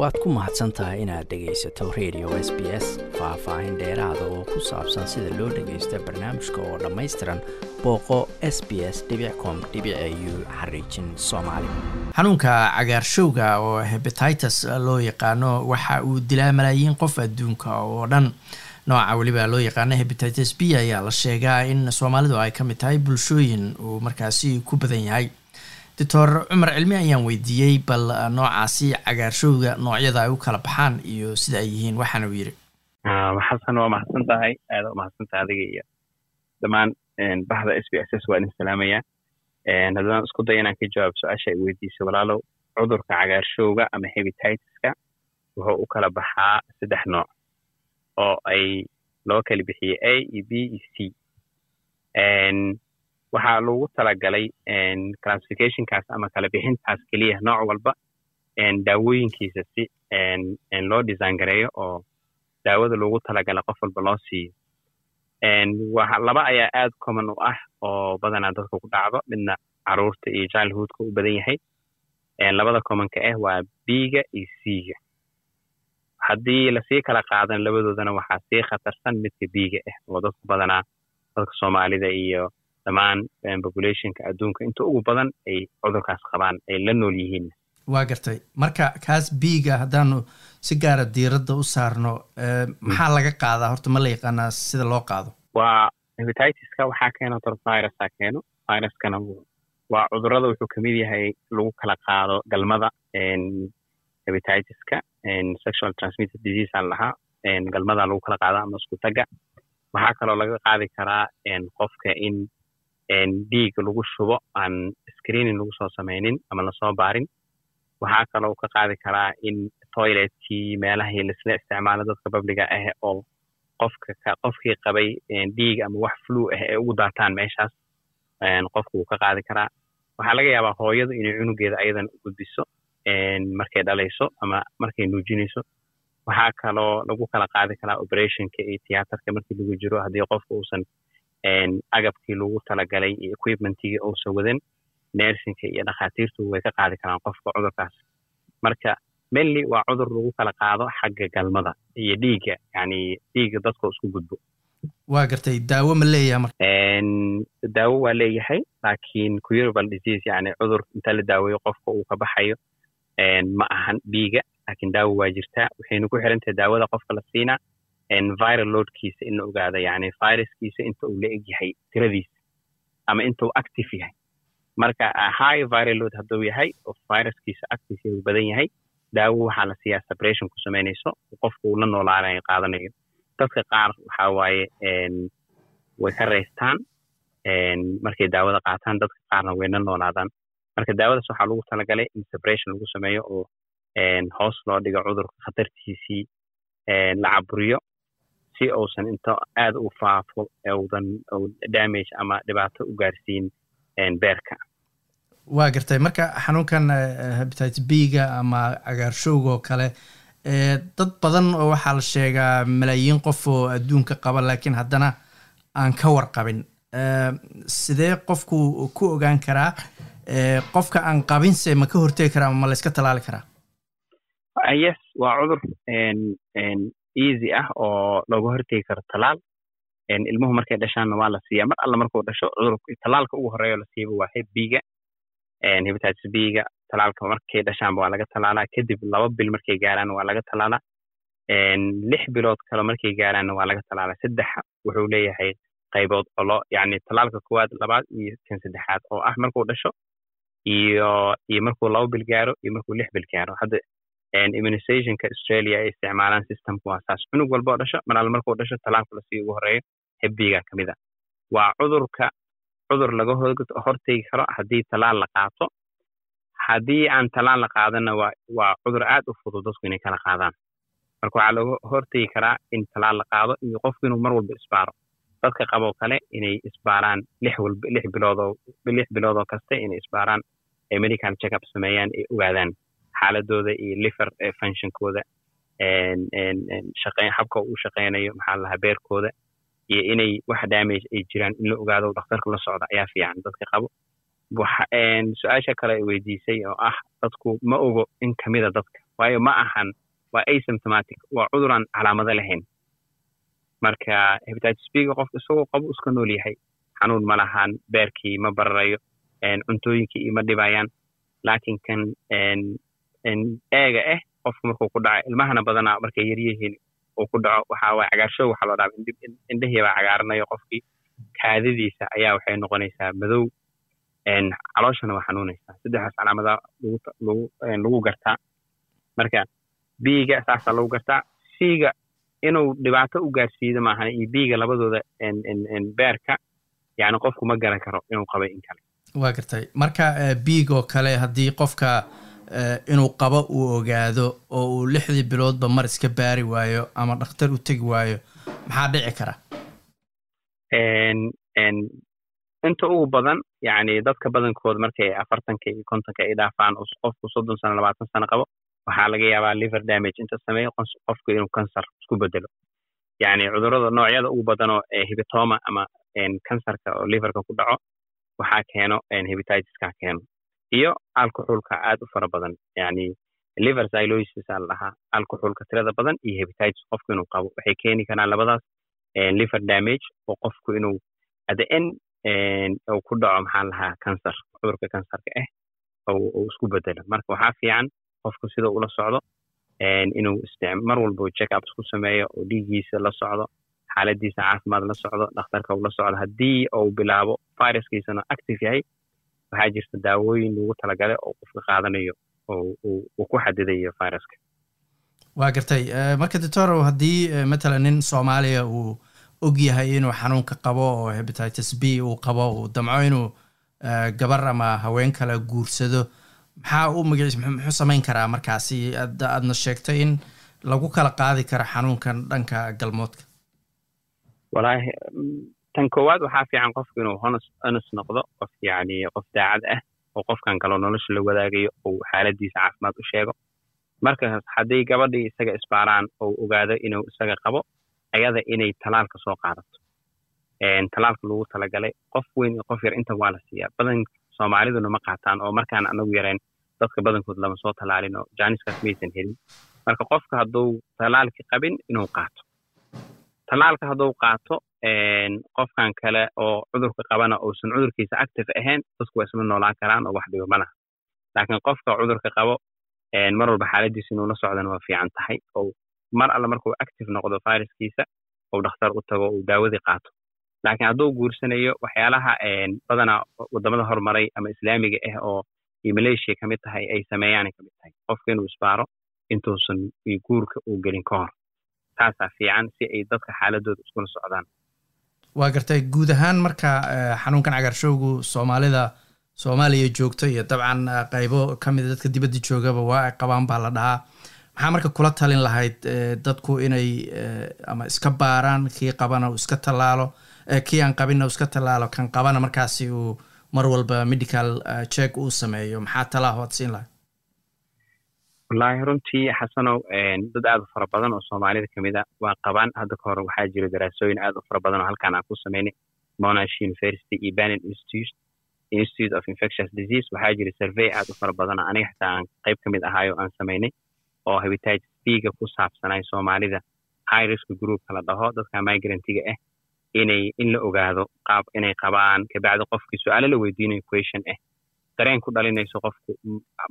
waad ku mahadsan tahay inaad dhegaysato radio s b s faah-faahin dheeraada oo ku saabsan sida loo dhagaysto barnaamijka oo dhammaystiran booqo s b s com u xariijin soomaali. Xanuunka cagaarshowga oo hebatitus loo yaqaano waxa uu dilaa malaayiin qof adduunka oo dhan. Nooca weliba loo yaqaano hebatitus b ayaa la sheegaa in soomaalidu ay ka mid tahay bulshooyin uu markaasi ku badan yahay doctor cumar cilmi ayaan weydiiyey bal noocaasi cagaarshowga noocyada ay u kala baxaan iyo sida ay yihiin waxaana uu yidhi. Xasan waa mahadsan tahay aada u mahadsantahay adiga iyo dhammaan bahda s b s s waa idin salaamaya. Haddaan isku day inaan ka jawaab su'aasha ay weydiisay walaalow cudurka cagaarshowga ama hebititiska wuxuu u kala baxaa saddex nooc oo ay loo kala bixiyey a iyo b iyo c waxaa lagu talagalay classificationkaas ama kala bixintaas keliya nooc walba daawooyinkiisa si loo design gareeyo oo daawada loogu talagala qof walba loo siiyo. Laba ayaa aad common u ah oo badanaa dadka ku dhacdo midna carruurta iyo childhoodka u badan yahay. Labada commonka ah waa b-ga iyo c-ga haddii la sii kala qaadan labadoodana waxaa sii khatarsan midka b-ga ah oo dadku badanaa dadka soomaalida iyo dhammaan populationka adduunka. Inta ugu badan ay cudurkaas qabaan ay la nool yihiin. Waa gartay. Marka kaas biiga haddaanu si gaara diiradda u saarno maxaa laga qaadaa? Horta ma la yaqaanaa sida loo qaado. Waa hebititiska waxaa keeno tor virusa keeno. Viruskana waa cudurrada wuxuu ka mid yahay lagu kala qaado galmada hebititiska sexual transmitted disease aan lahaa. Galmada lagu kala qaado ama isku waxaa kaloo laga qaadi karaa qofka in dhiig lagu shubo aan screening lagu soo samaynin ama la soo baarin. Waxaa kaloo ka qaadi karaa in toiletkii meelahii laisla isticmaalo dadka babliga ah oo qofka qofkii qabay dhiig ama wax flu ah ee ugu daataan meeshaas. Qofka wuu ka qaadi karaa. Waxaa laga yaabaa hooyadu inay cunugeeda ayadan u gudbiso markay dhalayso ama markay nuujinayso. Waxaa kaloo lagu kala qaadi karaa operationka iyo tiyaatarka markii lagu jiro haddii qofka uusan agabkii lagu talagalay iyo equipmentigii uusan wadan nersinka iyo dhakhaatiirtu way ka qaadi karaan qofka cudurkaas. Marka mainly waa cudur lagu kala qaado xagga galmada iyo dhiigga yani dhiigga dadka isku gudbo. Waa gartay daawo ma leeyahay marka? Daawo waa leeyahay laakiin curable disease yani cudur inta la daaweeyo qofka uu ka baxayo ma ahan dhiiga laakiin daawo waa jirtaa waxaynu ku xirantahay daawada qofka la siinaa viral loadkiisa in la ogaado yani viruskiisa inta uu la eg yahay tiradiisa ama inta uu active yahay. Marka high viral hadduu yahay oo viruskiisa active uu badan yahay daawo waxaa la siiyaa separation ku samaynayso qofka uu la noolaanayo qaadanayo. Dadka qaar waxaa waaye way ka raystaan markay daawada qaataan dadka qaarna way la noolaadaan. Marka daawadaas waxaa lagu talagalay in separation lagu sameeyo oo hoos loo dhigo cudurka khatartiisii la caburiyo si uusan inta aad u faafo udan damage ama dhibaato u gaarsiin beerka. Waa gartay. Marka xanuunkan hebatitis b-ga ama cagaarshowga oo kale dad badan oo waxaa la sheegaa malaayiin qof oo adduunka qaba laakiin haddana aan ka warqabin. Sidee qofku ku ogaan karaa qofka aan qabinse ma ka hortegi karaa ma la iska tallaali karaa? Yes waa cudur easy ah oo looga hortegi karo talaal. Ilmuhu markay dhashaanna waa la siiyaa. Mar alla markuu dhasho talaalka ugu horeeyo la siiba waa b-ga. Hebatitis b-ga talaalka markay dhashaanba waa laga talaalaa kadib laba bil markay gaaraanna waa laga talaalaa lix bilood kale markay gaaraanna waa laga talaalaa saddex wuxuu leeyahay qaybood olo yani talaalka koowaad labaad iyo kan saddexaad oo ah markuu dhasho iyo iyo markuu laba bil gaaro iyo markuu lix bil gaaro. Hadda immunizationka australia ay isticmaalaan systemka waa saas cunug walba oo dhasho mar alle markuu dhasho talaalka la sii ugu horeeyo hebbiga ka a. Waa cudurka cudur laga hortegi karo haddii talaal la qaato. Haddii aan talaal la qaadana waa cudur aad u fudud dadku inay kala qaadaan. Marka waxaa laga hortegi karaa in talaal la qaado iyo qofku inuu mar walba isbaaro. Dadka qaboo kale inay isbaaraan lix biloodoo kasta inay isbaaraan ay medical checkup sameeyaan ay ogaadaan xaaladooda iyo liver functionkooda habka uu shaqeynayo maxaa la lahaa beerkooda iyo inay wax damage ay jiraan in la ogaado dhakhtarka la socda ayaa fiican dadka qabo. Su'aasha kale ay weydiisay oo ah dadku ma ogo in kamida dadka waayo ma ahan waa asymptomatic waa cuduraan calaamado lahayn. Marka hepatitis b-ga qofka isagoo qabo iska nool yahay xanuun ma lahaan beerkii ma bararayo cuntooyinkii ima dhibayaan laakiin kan eega ah qofka markuu ku dhaco ilmahana badanaa markay yaryihiin uu ku dhaco waxa waye cagaarshow waxaa loo dhaaba indhahii baa cagaaranayo qofkii. Kaadadiisa ayaa waxay noqonaysaa madow calooshana waa xanuunaysaa. Saddexdaas calaamada lagu gartaa. Marka biiga saasaa lagu gartaa. Siiga inuu dhibaato u gaarsiido maahan iyo biiga labadooda beerka yani qofku ma garan karo inuu qabay in kale. Waa gartay. Marka biig oo kale haddii qofka inuu qabo uu ogaado oo uu lixdii biloodba mar iska baari waayo ama dhakhtar u tegi waayo maxaa dhici kara? Inta ugu badan yani dadka badankood markay afartanka iyo kontonka ay dhaafaan qofku soddon sano labaatan sano qabo waxaa laga yaabaa liver damage inta sameeyo qofku inuu kansar isku bedelo yani cudurrada noocyada ugu badanoo hibitoma ama kansarka oo liverka ku dhaco waxaa keeno hepatitiska keeno iyo alcoholka aad u fara badan. Yani liver xylosis aa la dhahaa alcoholka tirada badan iyo hepatitis qofku inuu qabo waxay keeni karaan labadaas liver damage oo qofku inuu the end uu ku dhaco maxaa lahaa kansar cudurka kansarka ah uu isku bedelo. Marka waxaa fiican qofku sida ula socdo inuu mar walba check ups ku sameeyo oo dhiiggiisa la socdo xaaladiisa caafimaad la socdo dhakhtarka la socdo haddii uu bilaabo viruskiisana active yahay waxaa jirta daawooyin lagu talagalay oo qofka qaadanayo uu ku xadidayo viruska waa gartay. Marka doctorow haddii matalan nin soomaaliya uu og yahay inuu xanuunka qabo oo hepatitis b uu qabo uu damco inuu gabar ama haween kale guursado maxaa u magaciis muxuu samayn karaa markaasi? Aadna sheegtay in lagu kala qaadi karo xanuunkan dhanka galmoodka. Wallaahi tan koowaad waxaa fiican qofku inuu honos honus noqdo qof yani qof daacad ah oo qofkan kaloo nolosha la wadaagayo uu xaaladiisa caafimaad u sheego. Markaas hadday gabadhii isaga isbaaraan oo ogaado inuu isaga qabo ayada inay talaalka soo qaadato. Talaalka lagu talagalay qof weyn iyo qof yar inta waa la siiyaa. Badan soomaaliduna ma qaataan oo markaan anagu yareen dadka badankood lama soo talaalin oo jaaniskaas maysan helin. Marka qofka hadduu talaalki qabin inuu qaato. Talaalka hadduu qaato qofkan kale oo cudurka qabana uusan cudurkiisa active ahayn dadku waa isla noolaan karaan oo wax dhibo ma laha. Laakiin qofka cudurka qabo mar walba xaaladiisa inuu la socdana waa fiican tahay. Oo mar alle markuu active noqdo viruskiisa uu dhakhtar u tago uu daawadii qaato. Laakiin hadduu guursanayo waxyaalaha badanaa waddamada horumaray ama islaamiga ah oo malaysia ka tahay ay sameeyaanay ka tahay. Qofka inuu isbaaro intuusan guurka uu gelin ka hor. Taasaa fiican si ay dadka xaaladooda iskula socdaan waa gartay guud ahaan marka xanuunkan cagaarshowgu soomaalida soomaaliya joogto iyo dabcan qaybo ka mida dadka dibadda joogaba waa ay qabaan baa la dhahaa. Maxaa marka kula talin lahayd dadku inay ama iska baaraan kii qabana uu iska tallaalo kii aan qabinna uu iska tallaalo kan qabana markaasi uu mar walba medical check uu sameeyo? Maxaa talaaho ad siin lahayd wallaahi runtii xasanow dad aad u fara badan oo soomaalida ka mid a waa qabaan. Hadda ka hor waxaa jira daraasooyin aad u fara badan oo halkaan aan ku sameynay monash university iyo banin institute institute of infectious disease. Waxaa jira survey aad u fara badan aniga xitaa aan qayb ka mid ahaayo aan sameynay oo hepatitis b-ga ku saabsanay soomaalida. High risk groupka la dhaho dadka migrantiga ah inay in la ogaado qaab inay qabaan. Kabacdi qofkii su'aalo la weydiinayo question ah dareen ku dhalinayso qofku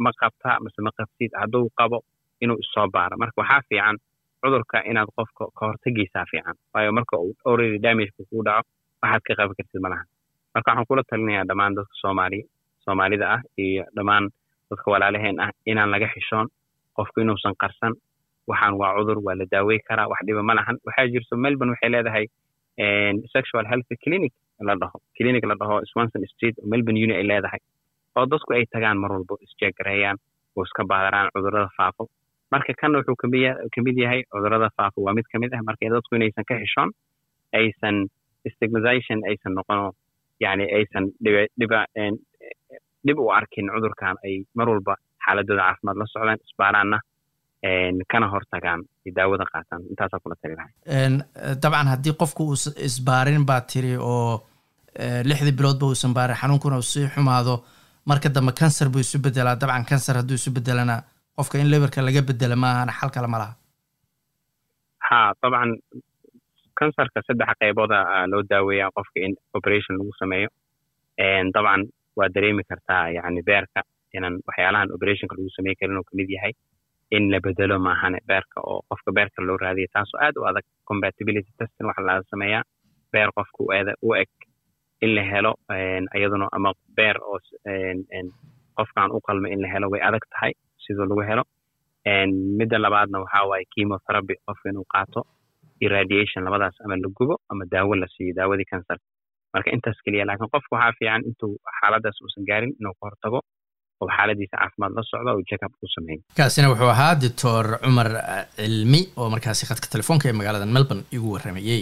ma qabta mase ma qabtid hadduu qabo inuu issoo baaro. Marka waxaa fiican cudurka inaad qofka ka hortagiisaa fiican waayo marka uu already damageka kuu dhaco waxaad ka qaban kartid malaha marka waxaan kula talinayaa dhammaan dadka soomaaliya soomaalida ah iyo dhammaan dadka walaalaheen ah inaan laga xishoon qofku inuusan qarsan. Waxaan waa cudur waa la daawey karaa wax dhiba ma waxaa jirto melbourne waxay leedahay sexual health clinic la dhaho clinic la dhaho swanson street melbourne uni ay leedahay oo dadku ay tagaan mar walbo isjeegareeyaan oo iska baadaraan cudurrada faafo. Marka kanna wuxuu ka mid yahay cudurrada faafo waa mid ka mid ah marka dadku inaysan ka xishoon aysan stigmatization aysan noqono yani aysan dhib u arkin cudurkan ay mar walba xaaladooda caafimaad la socdaan isbaaraanna kana hortagaan daawada qaataan. Intaasaa kula tali lahay dabcan haddii qofku uu isbaarin baa tiri oo lixdii biloodba uusan baarin xanuunkuna uu sii xumaado marka dambe kansar buu isu bedelaa dabcan kansar hadduu isu bedelana qofka in leberka laga bedela maahana xal kale ma ha dabcan kansarka saddex qaybooda loo daaweeyaa qofka in operation lagu sameeyo. Dabcan waa dareemi kartaa yani beerka inaan waxyaalahan operationka lagu samey karin oo ka mid yahay in la bedelo maahane beerka oo qofka beerka loo raadiya taasoo aad u adag compatibility testing waxa laga sameeyaa. Beer qofka u eg in la helo iyaduna ama beer oo qofkan u qalma in la helo way adag tahay sidoo lagu helo. Midda labaadna waxaa waaye chemotherapy qofka inuu qaato iyo radiation labadaas ama la gubo ama daawo la siiyo daawadii kansarka marka intaas keliya laakiin qofka waxaa fiican intuu xaaladaas uusan gaarin inuu ka hortago oo xaaladiisa caafimaad la socdo oo jeckup ku sameeyo. Kaasina wuxuu ahaa doctor cumar cilmi oo markaasi khadka telefoonka ee magaalada melbourne igu warramayey